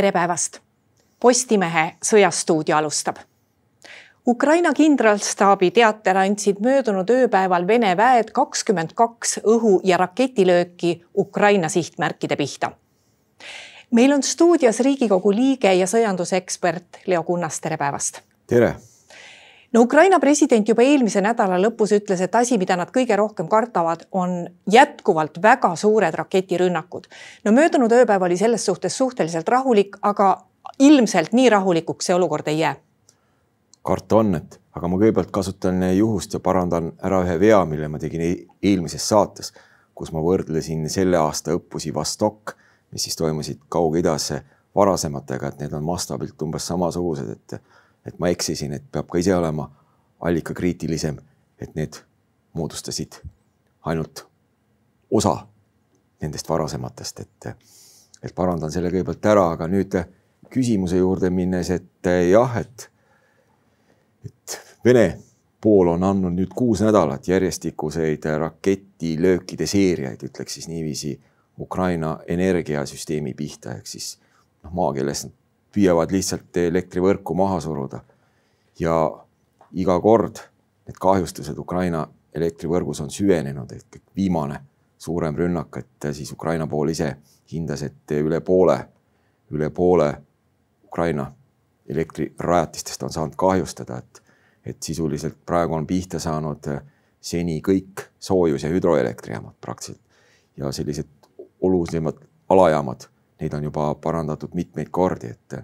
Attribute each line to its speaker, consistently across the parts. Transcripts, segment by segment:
Speaker 1: tere päevast! Postimehe Sõjastuudio alustab. Ukraina kindralstaabi teatel andsid möödunud ööpäeval Vene väed kakskümmend kaks õhu- ja raketilööki Ukraina sihtmärkide pihta. meil on stuudios Riigikogu liige ja sõjandusekspert Leo Kunnas, tere päevast!
Speaker 2: tere!
Speaker 1: No Ukraina president juba eelmise nädala lõpus ütles, et asi, mida nad kõige rohkem kardavad, on jätkuvalt väga suured raketirünnakud. no möödunud ööpäev oli selles suhtes suhteliselt rahulik, aga ilmselt nii rahulikuks see olukord ei jää.
Speaker 2: karta on, et, aga ma kõigepealt kasutan juhust ja parandan ära ühe vea, mille ma tegin e-, eelmises saates, kus ma võrdlesin selle aasta õppusi Vostok, mis siis toimusid Kaug-Idas varasematega, et need on mastaabilt umbes samasugused, et et ma eksisin, et peab ka ise olema allikakriitilisem, et need moodustasid ainult osa nendest varasematest, et, et parandan selle kõigepealt ära, aga nüüd küsimuse juurde minnes, et jah, et, et Vene pool on andnud nüüd kuus nädalat järjestikuseid raketilöökide seeriaid, ütleks siis niiviisi, Ukraina energiasüsteemi pihta, ehk siis noh, maakeeles püüavad lihtsalt elektrivõrku maha suruda. ja iga kord need kahjustused Ukraina elektrivõrgus on süvenenud, ehk viimane suurem rünnak, et siis Ukraina pool ise hindas, et üle poole, üle poole Ukraina elektrirajatistest on saanud kahjustada, et, et sisuliselt praegu on pihta saanud seni kõik soojus- ja hüdroelektrijaamad praktiliselt ja sellised olulisemad alajaamad neid on juba parandatud mitmeid kordi, et,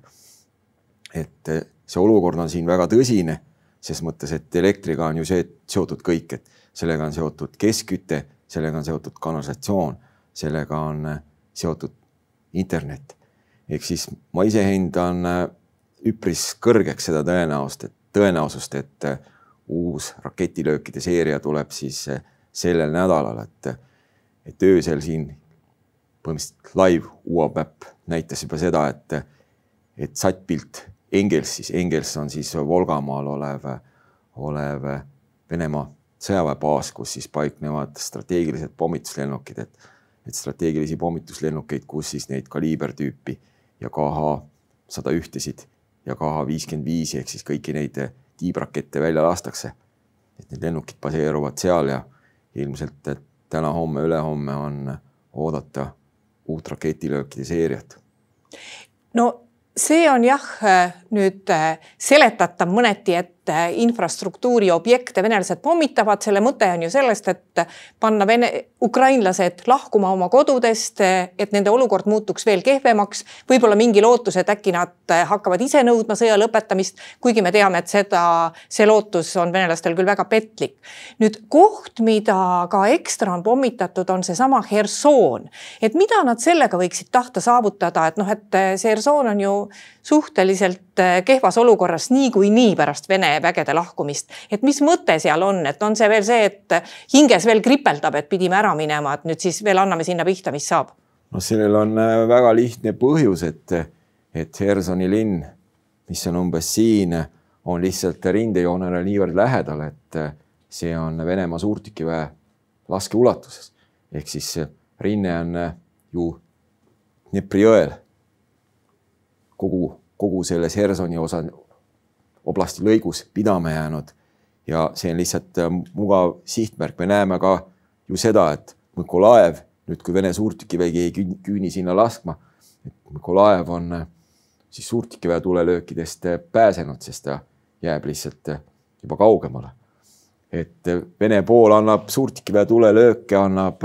Speaker 2: et see olukord on siin väga tõsine, ses mõttes, et elektriga on ju see seotud kõik, et sellega on seotud keskküte, sellega on seotud kanalisatsioon, sellega on seotud internet. ehk siis ma ise hindan üpris kõrgeks seda tõenäosust, et tõenäosust, et uus raketilöökide seeria tuleb siis sellel nädalal, et, et öösel siin põhimõtteliselt live UABäpp näitas juba seda, et, et sattpilt Engels siis, Engels on siis Volgamaal olev, olev Venemaa sõjaväebaas, kus siis paiknevad strateegilised pommituslennukid, et, et strateegilisi pommituslennukeid, kus siis neid kaliibertüüpi ja KH sada ühtesid ja KH viiskümmend viisi ehk siis kõiki neid tiibrakette välja lastakse. et need lennukid baseeruvad seal ja ilmselt täna-homme, ülehomme on oodata uut raketilöökide seeriat?
Speaker 1: no see on jah, nüüd äh, seletatav mõneti, et äh, infrastruktuuri objekte venelased pommitavad, selle mõte on ju sellest, et panna vene, ukrainlased lahkuma oma kodudest, et nende olukord muutuks veel kehvemaks. võib-olla mingi lootus, et äkki nad äh, hakkavad ise nõudma sõja lõpetamist, kuigi me teame, et seda, see lootus on venelastel küll väga petlik. nüüd koht, mida ka ekstra on pommitatud, on seesama Hersoon. et mida nad sellega võiksid tahta saavutada, et noh, et see Hersoon on ju suhteliselt äh, kehvas olukorras niikuinii pärast Vene vägede lahkumist. et mis mõte seal on, et on see veel see, et hinges veel kripeldab, et pidime ära minema, et nüüd siis veel anname sinna pihta, mis saab?
Speaker 2: no sellel on äh, väga lihtne põhjus, et, et Hersoni linn, mis on umbes siin, on lihtsalt rindejoonele niivõrd lähedal, et äh, see on Venemaa suurtükiväe laskeulatuses. ehk siis rinne on ju Dnepri jõel kogu, kogu selles Hersoni osa, oblasti lõigus pidama jäänud. ja see on lihtsalt äh, mugav sihtmärk, me näeme ka ju seda, et Mõkolaev, nüüd kui Vene suurtükivägi ei küüni sinna laskma, et Mõkolaev on äh, siis suurtükiväe tulelöökidest äh, pääsenud, sest ta jääb lihtsalt juba kaugemale. et Vene pool annab suurtükiväe tulelööke, annab,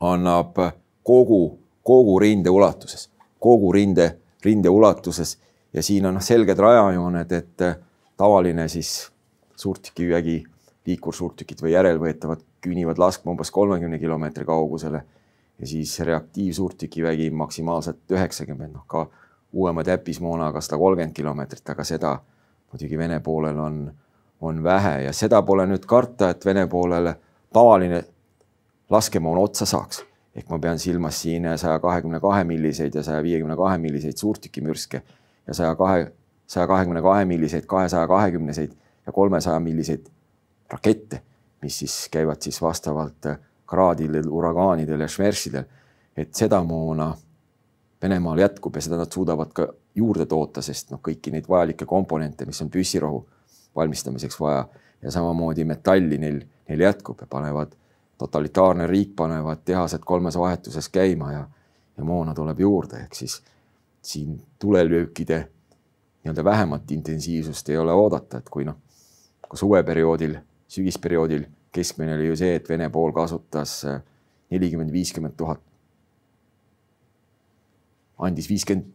Speaker 2: annab kogu, kogu rinde ulatuses, kogu rinde rinde ulatuses ja siin on noh, selged rajajooned, et äh, tavaline siis suurtükivägi, liikursuurtükid või järelvõetavad küünivad laskma umbes kolmekümne kilomeetri kaugusele ja siis reaktiivsuurtükivägi maksimaalselt üheksakümmend, noh ka uuema täppismoonaga sada kolmkümmend kilomeetrit, aga seda muidugi Vene poolel on, on vähe ja seda pole nüüd karta, et Vene poolel tavaline laskemoon otsa saaks. Ehk ma pean silmas siin saja kahekümne kahe milliseid ja saja viiekümne kahe milliseid suurtükimürske ja saja kahe, saja kahekümne kahe milliseid, kahesaja kahekümneseid ja kolmesaja milliseid rakette, mis siis käivad siis vastavalt kraadidel, uragaanidel ja šmeršidel. et seda moona Venemaal jätkub ja seda nad suudavad ka juurde toota, sest noh, kõiki neid vajalikke komponente, mis on püssirohu valmistamiseks vaja ja samamoodi metalli neil, neil jätkub ja panevad, totalitaarne riik panevad tehased kolmes vahetuses käima ja, ja moona tuleb juurde, ehk siis siin tulelöökide nii-öelda vähemat intensiivsust ei ole oodata, et kui noh, kui suveperioodil, sügisperioodil keskmine oli ju see, et Vene pool kasutas nelikümmend, viiskümmend tuhat andis viiskümmend,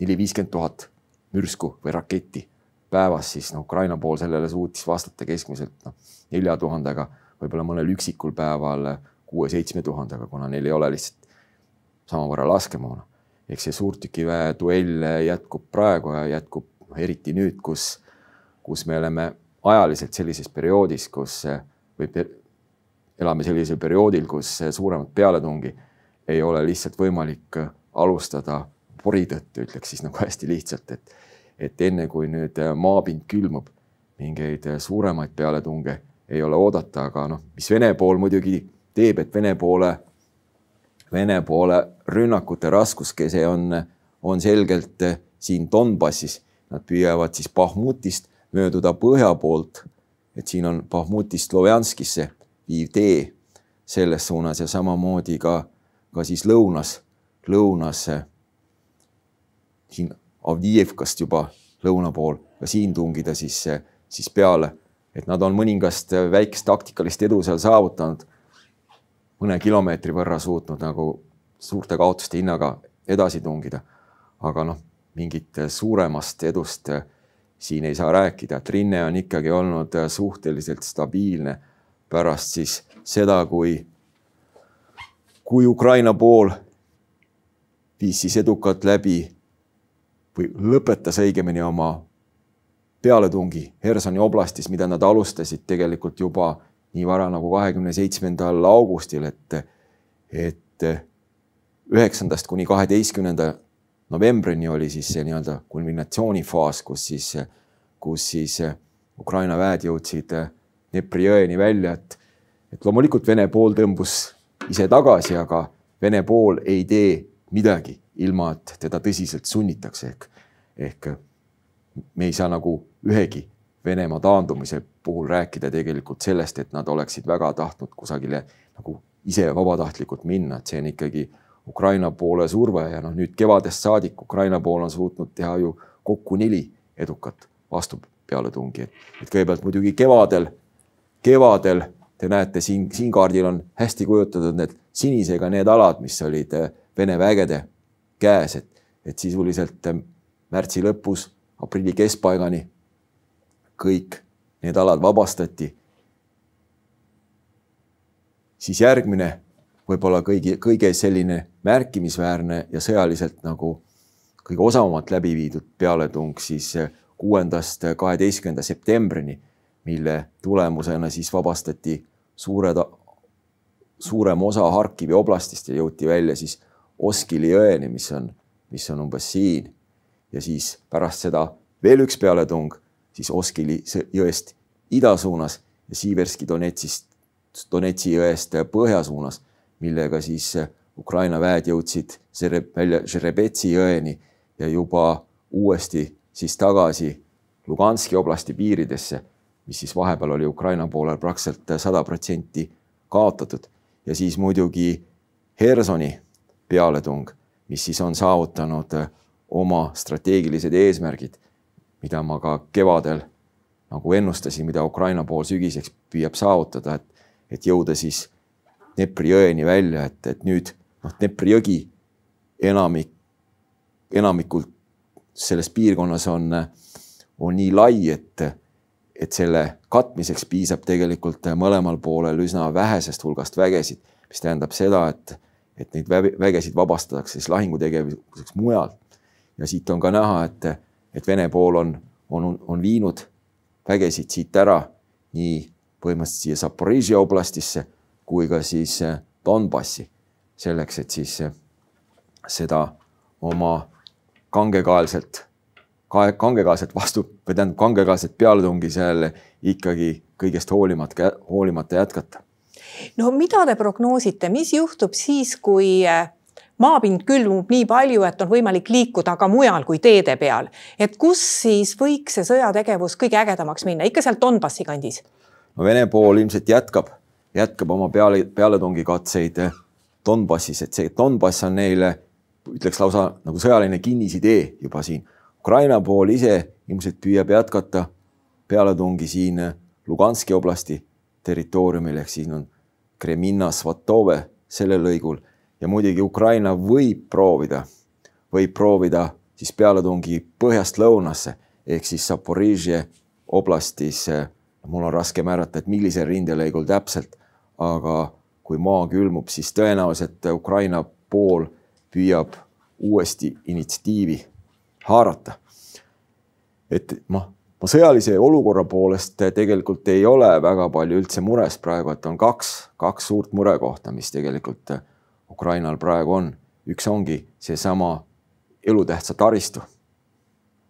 Speaker 2: neli, viiskümmend tuhat mürsku või raketti päevas, siis no Ukraina pool sellele suutis vastata keskmiselt noh, nelja tuhandega, võib-olla mõnel üksikul päeval kuue-seitsme tuhandega, kuna neil ei ole lihtsalt samavõrra laskemoona. Ehk see suurtükiväe duell jätkub praegu ja jätkub eriti nüüd, kus, kus me oleme ajaliselt sellises perioodis, kus või elame sellisel perioodil, kus suuremat pealetungi ei ole lihtsalt võimalik alustada pori tõttu, ütleks siis nagu hästi lihtsalt, et et enne kui nüüd maapind külmub, mingeid suuremaid pealetunge ei ole oodata, aga noh, mis Vene pool muidugi teeb, et Vene poole, Vene poole rünnakute raskuskese on, on selgelt siin Donbassis. Nad püüavad siis Bahmutist mööduda põhja poolt, et siin on Bahmutist Slovjanskisse viiv tee selles suunas ja samamoodi ka, ka siis lõunas lõunas siin Avdiivkast juba lõuna pool ka siin tungida siis, siis peale, et nad on mõningast väikest taktikalist edu seal saavutanud. Mõne kilomeetri võrra suutnud nagu suurte kaotuste hinnaga edasi tungida. aga noh, mingit suuremast edust siin ei saa rääkida, et rinne on ikkagi olnud suhteliselt stabiilne pärast siis seda, kui, kui Ukraina pool viis siis edukalt läbi või lõpetas õigemini oma pealetungi Hersoni oblastis, mida nad alustasid tegelikult juba nii vara nagu kahekümne seitsmendal augustil, et, et üheksandast kuni kaheteistkümnenda novembrini oli siis see nii-öelda kulminatsioonifaas, kus siis, kus siis Ukraina väed jõudsid Dnepri jõeni välja, et, et loomulikult Vene pool tõmbus ise tagasi, aga Vene pool ei tee midagi, ilma et teda tõsiselt sunnitakse, ehk, ehk me ei saa nagu ühegi Venemaa taandumise puhul rääkida tegelikult sellest, et nad oleksid väga tahtnud kusagile nagu ise vabatahtlikult minna, et see on ikkagi Ukraina poole surve ja noh, nüüd kevadest saadik Ukraina pool on suutnud teha ju kokku neli edukat vastupealetungi, et, et kõigepealt muidugi kevadel, kevadel te näete siin, siin kaardil on hästi kujutatud need sinisega need alad, mis olid Vene vägede käes, et, et sisuliselt ähm, märtsi lõpus, aprilli keskpaigani kõik need alad vabastati. siis järgmine, võib-olla kõigi, kõige selline märkimisväärne ja sõjaliselt nagu kõige osavamalt läbi viidud pealetung siis kuuendast kaheteistkümnenda septembrini, mille tulemusena siis vabastati suured, suurem osa Harkivi oblastist ja jõuti välja siis Oskili jõeni, mis on, mis on umbes siin. ja siis pärast seda veel üks pealetung, siis Oskili jõest ida suunas ja Siverski Donetsist, Donetsi jõest põhja suunas, millega siis Ukraina väed jõudsid välja Žerebetsi jõeni ja juba uuesti siis tagasi Luganski oblasti piiridesse, mis siis vahepeal oli Ukraina poolel praktiliselt sada protsenti kaotatud. Ja siis muidugi Hersoni pealetung, mis siis on saavutanud oma strateegilised eesmärgid, mida ma ka kevadel nagu ennustasin, mida Ukraina pool sügiseks püüab saavutada, et, et jõuda siis Dnepri jõeni välja, et, et nüüd noh, Dnepri jõgi enamik, enamikult selles piirkonnas on, on nii lai, et, et selle katmiseks piisab tegelikult mõlemal poolel üsna vähesest hulgast vägesid, mis tähendab seda, et et neid vägesid vabastatakse siis lahingutegevuseks mujal. ja siit on ka näha, et, et Vene pool on, on, on viinud vägesid siit ära nii põhimõtteliselt siia Zaporižžja oblastisse kui ka siis eh, Donbassi, selleks, et siis eh, seda oma kangekaelselt, kangekaelselt vastu või tähendab kangekaelset pealetungi seal ikkagi kõigest hoolimata, hoolimata jätkata.
Speaker 1: No mida te prognoosite, mis juhtub siis, kui äh, maapind külmub nii palju, et on võimalik liikuda ka mujal kui teede peal. et kus siis võiks see sõjategevus kõige ägedamaks minna, ikka seal Donbassi kandis?
Speaker 2: no Vene pool ilmselt jätkab, jätkab oma peale, pealetungikatseid Donbassis, et see Donbass on neile, ütleks lausa nagu sõjaline kinnisidee juba siin. Ukraina pool ise ilmselt püüab jätkata pealetungi siin Luganski oblasti territooriumil ehk siin on Kreminna, Svatove sellel lõigul ja muidugi Ukraina võib proovida, võib proovida siis pealetungi põhjast lõunasse ehk siis Zaporižje oblastis. mul on raske määrata, et millisel rindelõigul täpselt, aga kui maa külmub, siis tõenäoliselt Ukraina pool püüab uuesti initsiatiivi haarata. et noh, ma sõjalise olukorra poolest tegelikult ei ole väga palju üldse mures praegu, et on kaks, kaks suurt murekohta, mis tegelikult Ukrainal praegu on. üks ongi seesama elutähtsa taristu.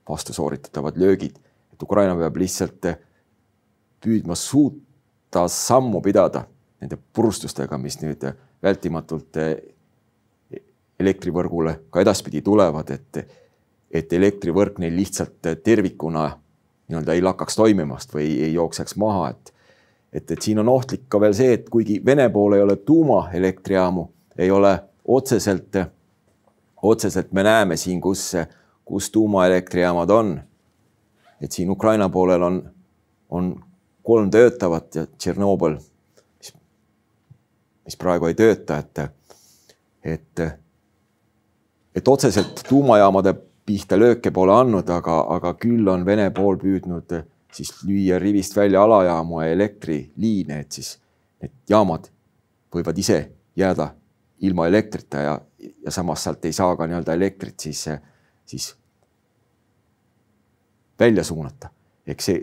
Speaker 2: Vastu sooritatavad löögid, et Ukraina peab lihtsalt püüdma suuta sammu pidada nende purustustega, mis nüüd vältimatult elektrivõrgule ka edaspidi tulevad, et, et elektrivõrk neil lihtsalt tervikuna nii-öelda ei lakkaks toimimast või ei jookseks maha, et et, et siin on ohtlik ka veel see, et kuigi Vene pool ei ole tuumaelektrijaamu, ei ole otseselt, otseselt me näeme siin, kus, kus tuumaelektrijaamad on. et siin Ukraina poolel on, on kolm töötavat ja Tšernobõl, mis, mis praegu ei tööta, et, et, et otseselt tuumajaamade pihta lööke pole andnud, aga, aga küll on Vene pool püüdnud siis lüüa rivist välja alajaamu ja elektriliine, et siis need jaamad võivad ise jääda ilma elektrita ja, ja samas sealt ei saa ka nii-öelda elektrit siis, siis välja suunata. eks see,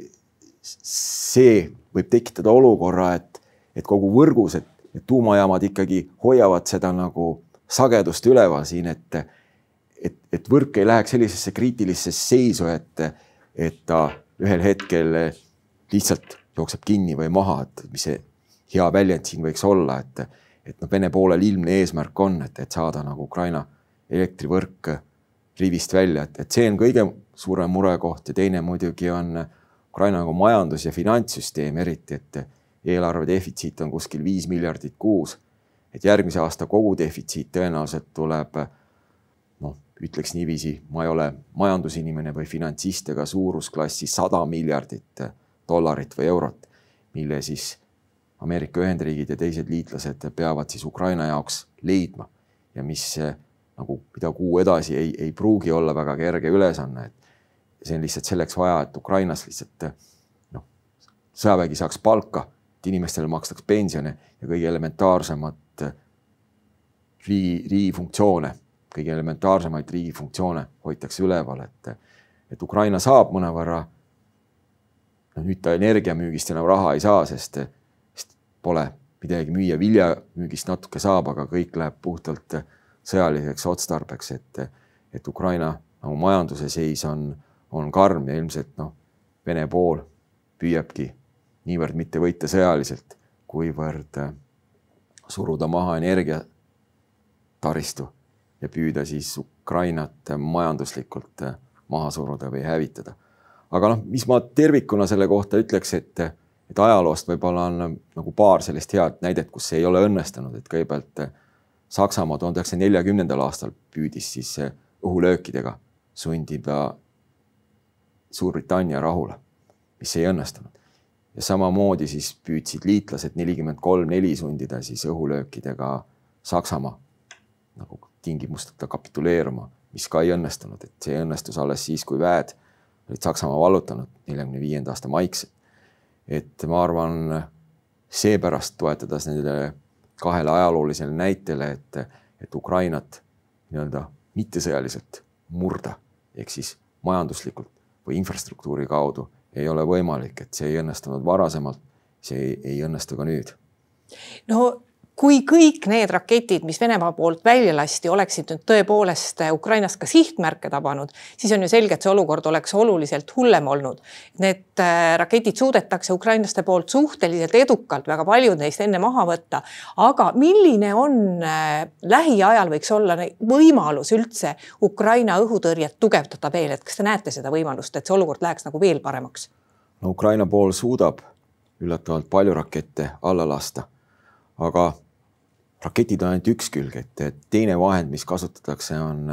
Speaker 2: see võib tekitada olukorra, et, et kogu võrgus, et, et tuumajaamad ikkagi hoiavad seda nagu sagedust üleval siin, et et, et võrk ei läheks sellisesse kriitilisse seisu, et, et ta ühel hetkel lihtsalt jookseb kinni või maha, et mis see hea väljend siin võiks olla, et, et noh, Vene poolel ilmne eesmärk on, et, et saada nagu Ukraina elektrivõrk rivist välja, et, et see on kõige suurem murekoht ja teine muidugi on Ukraina nagu majandus- ja finantssüsteem eriti, et eelarve defitsiit on kuskil viis miljardit kuus. et järgmise aasta kogudefitsiit tõenäoliselt tuleb ütleks niiviisi, ma ei ole majandusinimene või finantsist, aga suurusklassi sada miljardit dollarit või eurot, mille siis Ameerika Ühendriigid ja teised liitlased peavad siis Ukraina jaoks leidma. Ja mis nagu, mida kuu edasi ei, ei pruugi olla väga kerge ülesanne, et see on lihtsalt selleks vaja, et Ukrainas lihtsalt noh, sõjavägi saaks palka, et inimestele makstaks pensione ja kõige elementaarsemat riigi, riigi funktsioone kõige elementaarsemaid riigi funktsioone hoitakse üleval, et, et Ukraina saab mõnevõrra, no nüüd ta energiamüügist enam raha ei saa, sest pole midagi müüa, viljamüügist natuke saab, aga kõik läheb puhtalt sõjaliseks otstarbeks, et, et Ukraina nagu majanduse seis on, on karm ja ilmselt noh, Vene pool püüabki niivõrd mitte võita sõjaliselt, kuivõrd suruda maha energiataristu ja püüda siis Ukrainat majanduslikult maha suruda või hävitada. aga noh, mis ma tervikuna selle kohta ütleks, et, et ajaloost võib-olla on nagu paar sellist head näidet, kus see ei ole õnnestunud, et kõigepealt Saksamaa tuhande üheksasaja neljakümnendal aastal püüdis siis õhulöökidega sundida Suurbritannia rahule, mis ei õnnestunud. ja samamoodi siis püüdsid liitlased nelikümmend kolm neli sundida siis õhulöökidega Saksamaa nagu tingimusteta kapituleeruma, mis ka ei õnnestunud, et see õnnestus alles siis, kui väed olid Saksamaa vallutanud neljakümne viienda aasta maikselt. Et ma arvan, seepärast toetades nendele kahele ajaloolisele näitele, et, et Ukrainat nii-öelda mittesõjaliselt murda, ehk siis majanduslikult või infrastruktuuri kaudu ei ole võimalik, et see ei õnnestunud varasemalt, see ei, ei õnnestu ka nüüd.
Speaker 1: no kui kõik need raketid, mis Venemaa poolt välja lasti, oleksid nüüd tõepoolest Ukrainas ka sihtmärke tabanud, siis on ju selge, et see olukord oleks oluliselt hullem olnud. Need äh, raketid suudetakse ukrainlaste poolt suhteliselt edukalt, väga paljud neist enne maha võtta. aga milline on äh, lähiajal võiks olla võimalus üldse Ukraina õhutõrjet tugevdada veel, et kas te näete seda võimalust, et see olukord läheks nagu veel paremaks?
Speaker 2: no Ukraina pool suudab üllatavalt palju rakette alla lasta, aga raketid on ainult üks külg, et teine vahend, mis kasutatakse, on,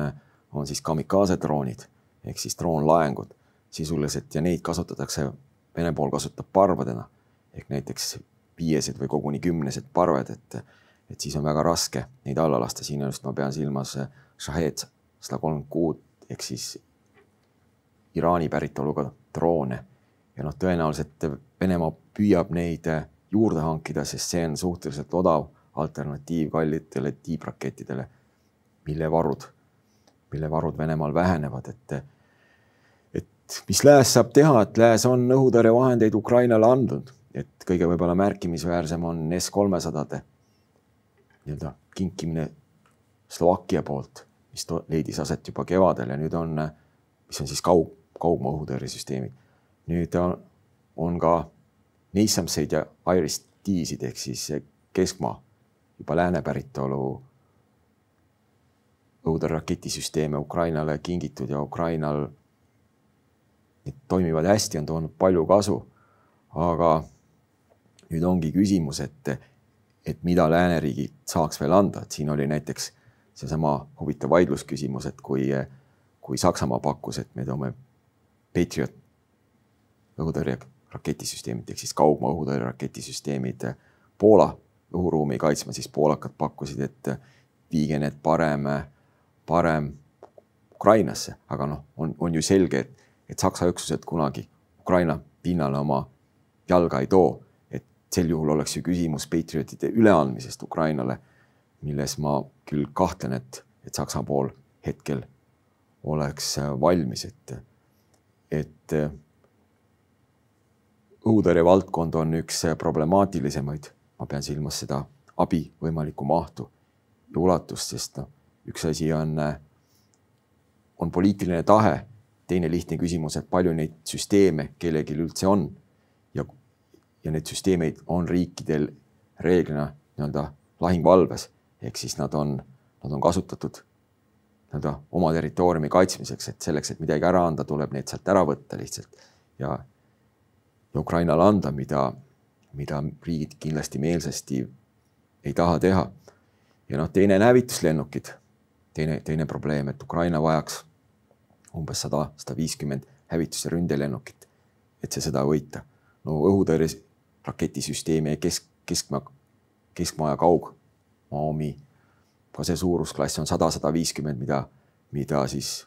Speaker 2: on siis kamikaze droonid ehk siis droonlaengud sisuliselt ja neid kasutatakse, Vene pool kasutab parvadena ehk näiteks viiesed või koguni kümnesed parved, et, et siis on väga raske neid alla lasta, siin just ma pean silmas Shahed sada kolmkümmend kuut ehk siis Iraani päritoluga droone. Ja noh, tõenäoliselt Venemaa püüab neid juurde hankida, sest see on suhteliselt odav alternatiiv kallitele tiibrakettidele, mille varud, mille varud Venemaal vähenevad, et et mis Lääs saab teha, et Lääs on õhutõrjevahendeid Ukrainale andnud, et kõige võib-olla märkimisväärsem on S-kolmesadade nii-öelda kinkimine Slovakkia poolt, mis leidis aset juba kevadel ja nüüd on, mis on siis kaug, kaugmaa õhutõrjesüsteemid. nüüd on, on ka Neisamseid ja Iris T-sid ehk siis keskmaa juba lääne päritolu õhutõrjeraketisüsteeme Ukrainale kingitud ja Ukrainal need toimivad hästi, on toonud palju kasu. aga nüüd ongi küsimus, et, et mida lääneriigid saaks veel anda, et siin oli näiteks seesama huvitav vaidlusküsimus, et kui, kui Saksamaa pakkus, et me toome Patriot õhutõrje raketisüsteemid ehk siis kaugmaa õhutõrje raketisüsteemid Poola õhuruumi kaitsma, siis poolakad pakkusid, et viige need parem, parem Ukrainasse, aga noh, on, on ju selge, et, et Saksa üksused kunagi Ukraina pinnale oma jalga ei too. et sel juhul oleks ju küsimus Patriotide üleandmisest Ukrainale, milles ma küll kahtlen, et, et Saksa pool hetkel oleks valmis, et, et õhutõrje valdkond on üks problemaatilisemaid ma pean silmas seda abi võimalikku mahtu ja ulatust, sest noh, üks asi on, on poliitiline tahe, teine lihtne küsimus, et palju neid süsteeme kellelgi üldse on. ja, ja neid süsteemeid on riikidel reeglina nii-öelda lahinguvalves, ehk siis nad on, nad on kasutatud nii-öelda oma territooriumi kaitsmiseks, et selleks, et midagi ära anda, tuleb need sealt ära võtta lihtsalt ja, ja Ukrainale anda, mida mida riigid kindlasti meelsasti ei taha teha. ja noh, teine on hävituslennukid. teine, teine probleem, et Ukraina vajaks umbes sada, sada viiskümmend hävitus- ja ründelennukit, et see sõda võita. no õhutõrje raketisüsteemi kesk, keskmaa, keskmaa ja kaugmaa omi, ka see suurusklass on sada, sada viiskümmend, mida, mida siis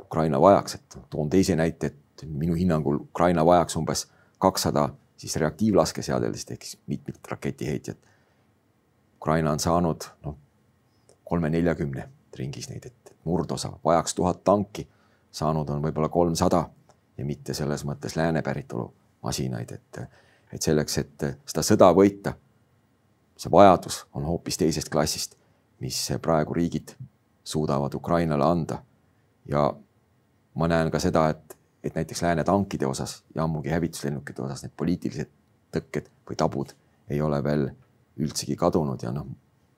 Speaker 2: Ukraina vajaks, et toon teise näite, et minu hinnangul Ukraina vajaks umbes kakssada siis reaktiivlaskeseadeldist ehk siis mitmikraketiheitjat. Ukraina on saanud noh, kolme-neljakümne ringis neid, et murdosa, vajaks tuhat tanki, saanud on võib-olla kolmsada ja mitte selles mõttes lääne päritolu masinaid, et, et selleks, et seda sõda võita, see vajadus on hoopis teisest klassist, mis praegu riigid suudavad Ukrainale anda. ja ma näen ka seda, et et näiteks lääne tankide osas ja ammugi hävituslennukite osas need poliitilised tõkked või tabud ei ole veel üldsegi kadunud ja noh,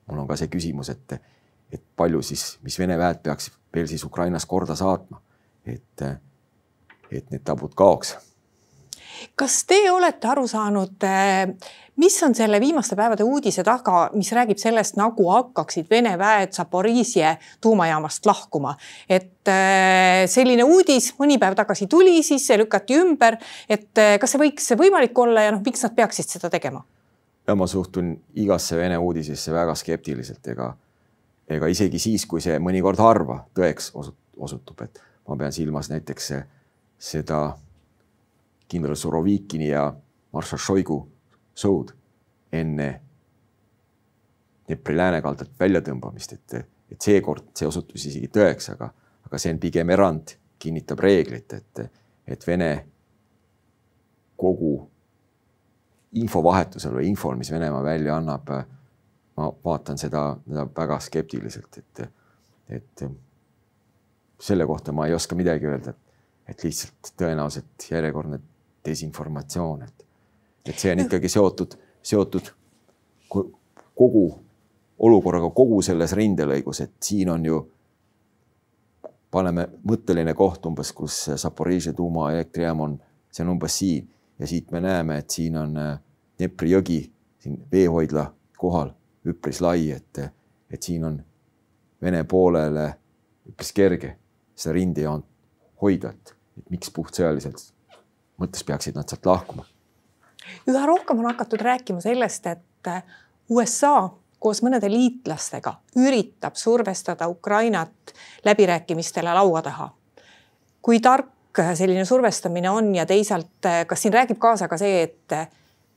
Speaker 2: mul on ka see küsimus, et, et palju siis, mis Vene väed peaks veel siis Ukrainas korda saatma, et, et need tabud kaoks
Speaker 1: kas te olete aru saanud, eh, mis on selle viimaste päevade uudise taga, mis räägib sellest, nagu hakkaksid Vene väed Zaporižje tuumajaamast lahkuma. et eh, selline uudis mõni päev tagasi tuli, siis see lükati ümber. et eh, kas see võiks võimalik olla ja noh, miks nad peaksid seda tegema?
Speaker 2: ja ma suhtun igasse Vene uudisesse väga skeptiliselt, ega, ega isegi siis, kui see mõnikord harva tõeks osutub, et ma pean silmas näiteks seda kindral Surovikini ja marssal Šoigu sõud enne Dnepri läänekaldalt väljatõmbamist, et, et seekord see osutus isegi tõeks, aga, aga see on pigem erand, kinnitab reeglit, et, et Vene kogu infovahetusel või infol, mis Venemaa välja annab, ma vaatan seda, seda väga skeptiliselt, et, et selle kohta ma ei oska midagi öelda, et, lihtsalt tõenäoliselt järjekordne desinformatsioon, et, et see on ikkagi seotud, seotud kogu olukorraga kogu selles rindelõigus, et siin on ju, paneme mõtteline koht umbes, kus Zaporižžja tuumaelektrijaam on, see on umbes siin. Ja siit me näeme, et siin on äh, Dnepri jõgi siin veehoidla kohal üpris lai, et, et siin on Vene poolele üpris kerge seda rindejoont hoida, et, miks puhtsõjaliselt mõttes peaksid nad sealt lahkuma.
Speaker 1: üha rohkem on hakatud rääkima sellest, et USA koos mõnede liitlastega üritab survestada Ukrainat läbirääkimistele laua taha. kui tark selline survestamine on ja teisalt, kas siin räägib kaasa ka see, et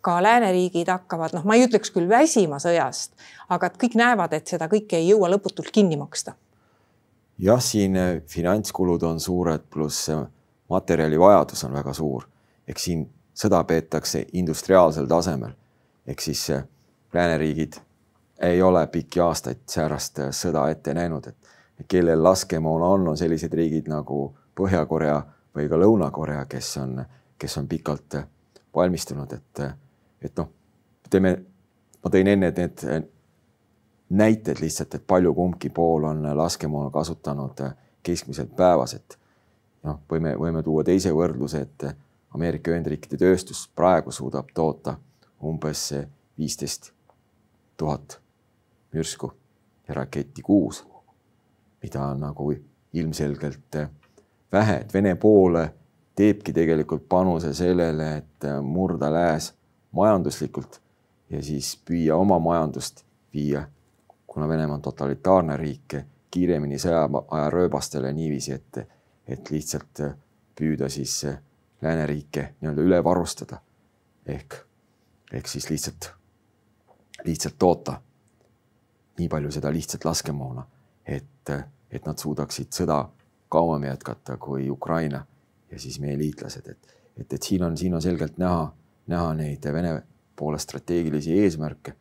Speaker 1: ka lääneriigid hakkavad, noh, ma ei ütleks küll väsima sõjast, aga et kõik näevad, et seda kõike ei jõua lõputult kinni maksta.
Speaker 2: jah, siin finantskulud on suured, pluss materjalivajadus on väga suur. eks siin sõda peetakse industriaalsel tasemel. ehk siis eh, lääneriigid ei ole pikki aastaid säärast eh, sõda ette näinud, et kellel laskemoona on, on sellised riigid nagu Põhja-Korea või ka Lõuna-Korea, kes on, kes on pikalt valmistunud, et et noh, teeme, ma tõin enne need näited lihtsalt, et palju kumbki pool on laskemoona kasutanud keskmiselt päevas, et noh, võime, võime tuua teise võrdluse, et Ameerika Ühendriikide tööstus praegu suudab toota umbes viisteist tuhat mürsku ja raketti kuus, mida on nagu ilmselgelt vähe, et Vene pool teebki tegelikult panuse sellele, et murda lääs majanduslikult ja siis püüa oma majandust viia, kuna Venemaa on totalitaarne riik, kiiremini sõjaaja rööbastele niiviisi, et, et lihtsalt püüda siis lääneriike nii-öelda üle varustada. ehk, ehk siis lihtsalt, lihtsalt toota nii palju seda lihtsat laskemoona, et, et nad suudaksid sõda kauem jätkata kui Ukraina ja siis meie liitlased, et, et, et siin on, siin on selgelt näha näha neid Vene poole strateegilisi eesmärke.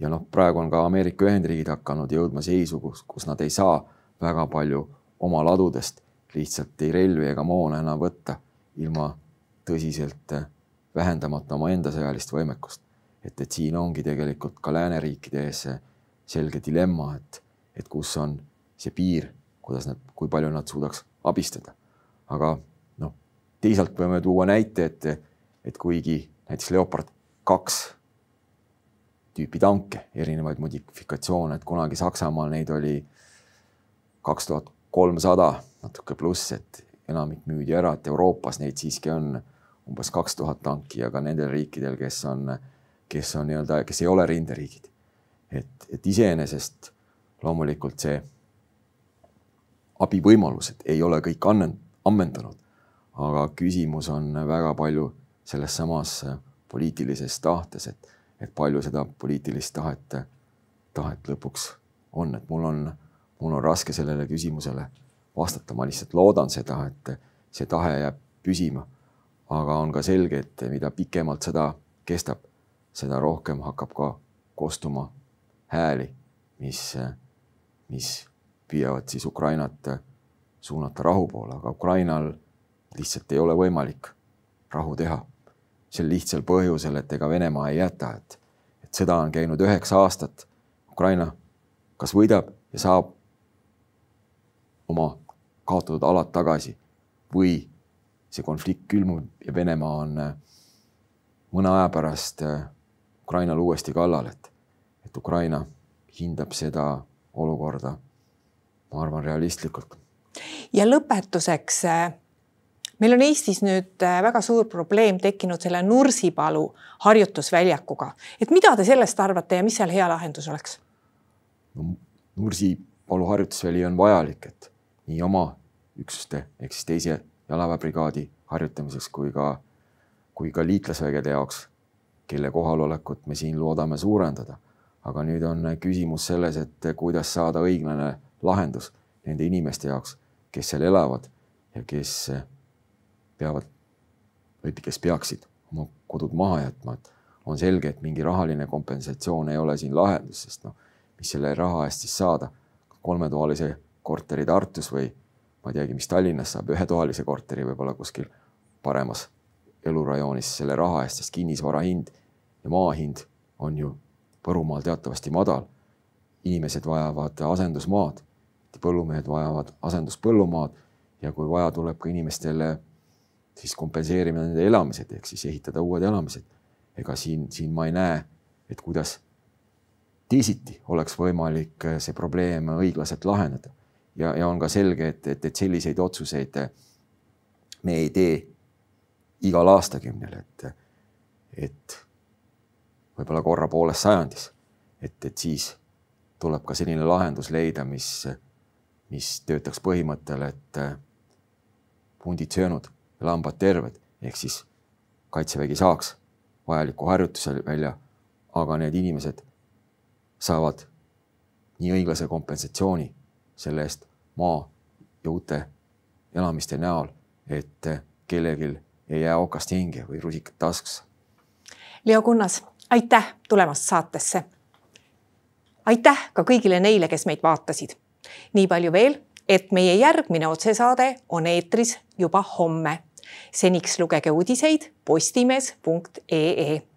Speaker 2: ja noh, praegu on ka Ameerika Ühendriigid hakanud jõudma seisu, kus, kus nad ei saa väga palju oma ladudest lihtsalt ei relvi ega moona enam võtta ilma tõsiselt vähendamata omaenda sõjalist võimekust. et, et siin ongi tegelikult ka lääneriikide ees selge dilemma, et, et kus on see piir, kuidas nad, kui palju nad suudaks abistada. aga noh, teisalt võime tuua näite, et et kuigi näiteks Leopard kaks tüüpi tanke, erinevaid modifikatsioone, et kunagi Saksamaal neid oli kaks tuhat kolmsada, natuke pluss, et enamik müüdi ära, et Euroopas neid siiski on umbes kaks tuhat tanki, aga nendel riikidel, kes on, kes on nii-öelda, kes ei ole rinderiigid. et, et iseenesest loomulikult see abivõimalused ei ole kõik ammendunud, aga küsimus on väga palju selles samas poliitilises tahtes, et, et palju seda poliitilist tahet, tahet lõpuks on, et mul on, mul on raske sellele küsimusele vastata, ma lihtsalt loodan seda, et see tahe jääb püsima. aga on ka selge, et mida pikemalt sõda kestab, seda rohkem hakkab ka kostuma hääli, mis, mis püüavad siis Ukrainat suunata rahu poole, aga Ukrainal lihtsalt ei ole võimalik rahu teha sel lihtsal põhjusel, et ega Venemaa ei jäta, et, et sõda on käinud üheksa aastat. Ukraina kas võidab ja saab oma kaotatud alad tagasi või see konflikt külmub ja Venemaa on äh, mõne aja pärast äh, Ukrainal uuesti kallal, et, et Ukraina hindab seda olukorda, ma arvan, realistlikult.
Speaker 1: ja lõpetuseks äh, meil on Eestis nüüd väga suur probleem tekkinud selle Nursipalu harjutusväljakuga, et mida te sellest arvate ja mis seal hea lahendus oleks
Speaker 2: no,? Nursipalu harjutusväli on vajalik, et nii oma üksuste ehk siis teise jalaväebrigaadi harjutamiseks kui ka, kui ka liitlasvägede jaoks, kelle kohalolekut me siin loodame suurendada. aga nüüd on küsimus selles, et kuidas saada õiglane lahendus nende inimeste jaoks, kes seal elavad ja kes peavad või kes peaksid oma kodud maha jätma, et on selge, et mingi rahaline kompensatsioon ei ole siin lahendus, sest noh, mis selle raha eest siis saada, kolmetoalise korteri Tartus või ma ei teagi, mis Tallinnas saab, ühetoalise korteri võib-olla kuskil paremas elurajoonis selle raha eest, sest kinnisvara hind ja maa hind on ju Võrumaal teatavasti madal. inimesed vajavad asendusmaad, põllumehed vajavad asenduspõllumaad ja kui vaja, tuleb ka inimestele siis kompenseerima nende elamised ehk siis ehitada uued elamised. ega siin, siin ma ei näe, et kuidas teisiti oleks võimalik see probleem õiglaselt lahendada. Ja, ja on ka selge, et, et, et selliseid otsuseid me ei tee igal aastakümnel, et, et võib-olla korra pooles sajandis, et, et siis tuleb ka selline lahendus leida, mis, mis töötaks põhimõttel, et hundid söönud lambad terved, ehk siis kaitsevägi saaks vajaliku harjutuse välja, aga need inimesed saavad nii õiglase kompensatsiooni selle eest maa ja uute elamiste näol, et kellelgi ei jää okast hinge või rusikat taskusse.
Speaker 1: Leo Kunnas, aitäh tulemast saatesse. aitäh ka kõigile neile, kes meid vaatasid. nii palju veel, et meie järgmine otsesaade on eetris juba homme. seniks lugege uudiseid postimees.ee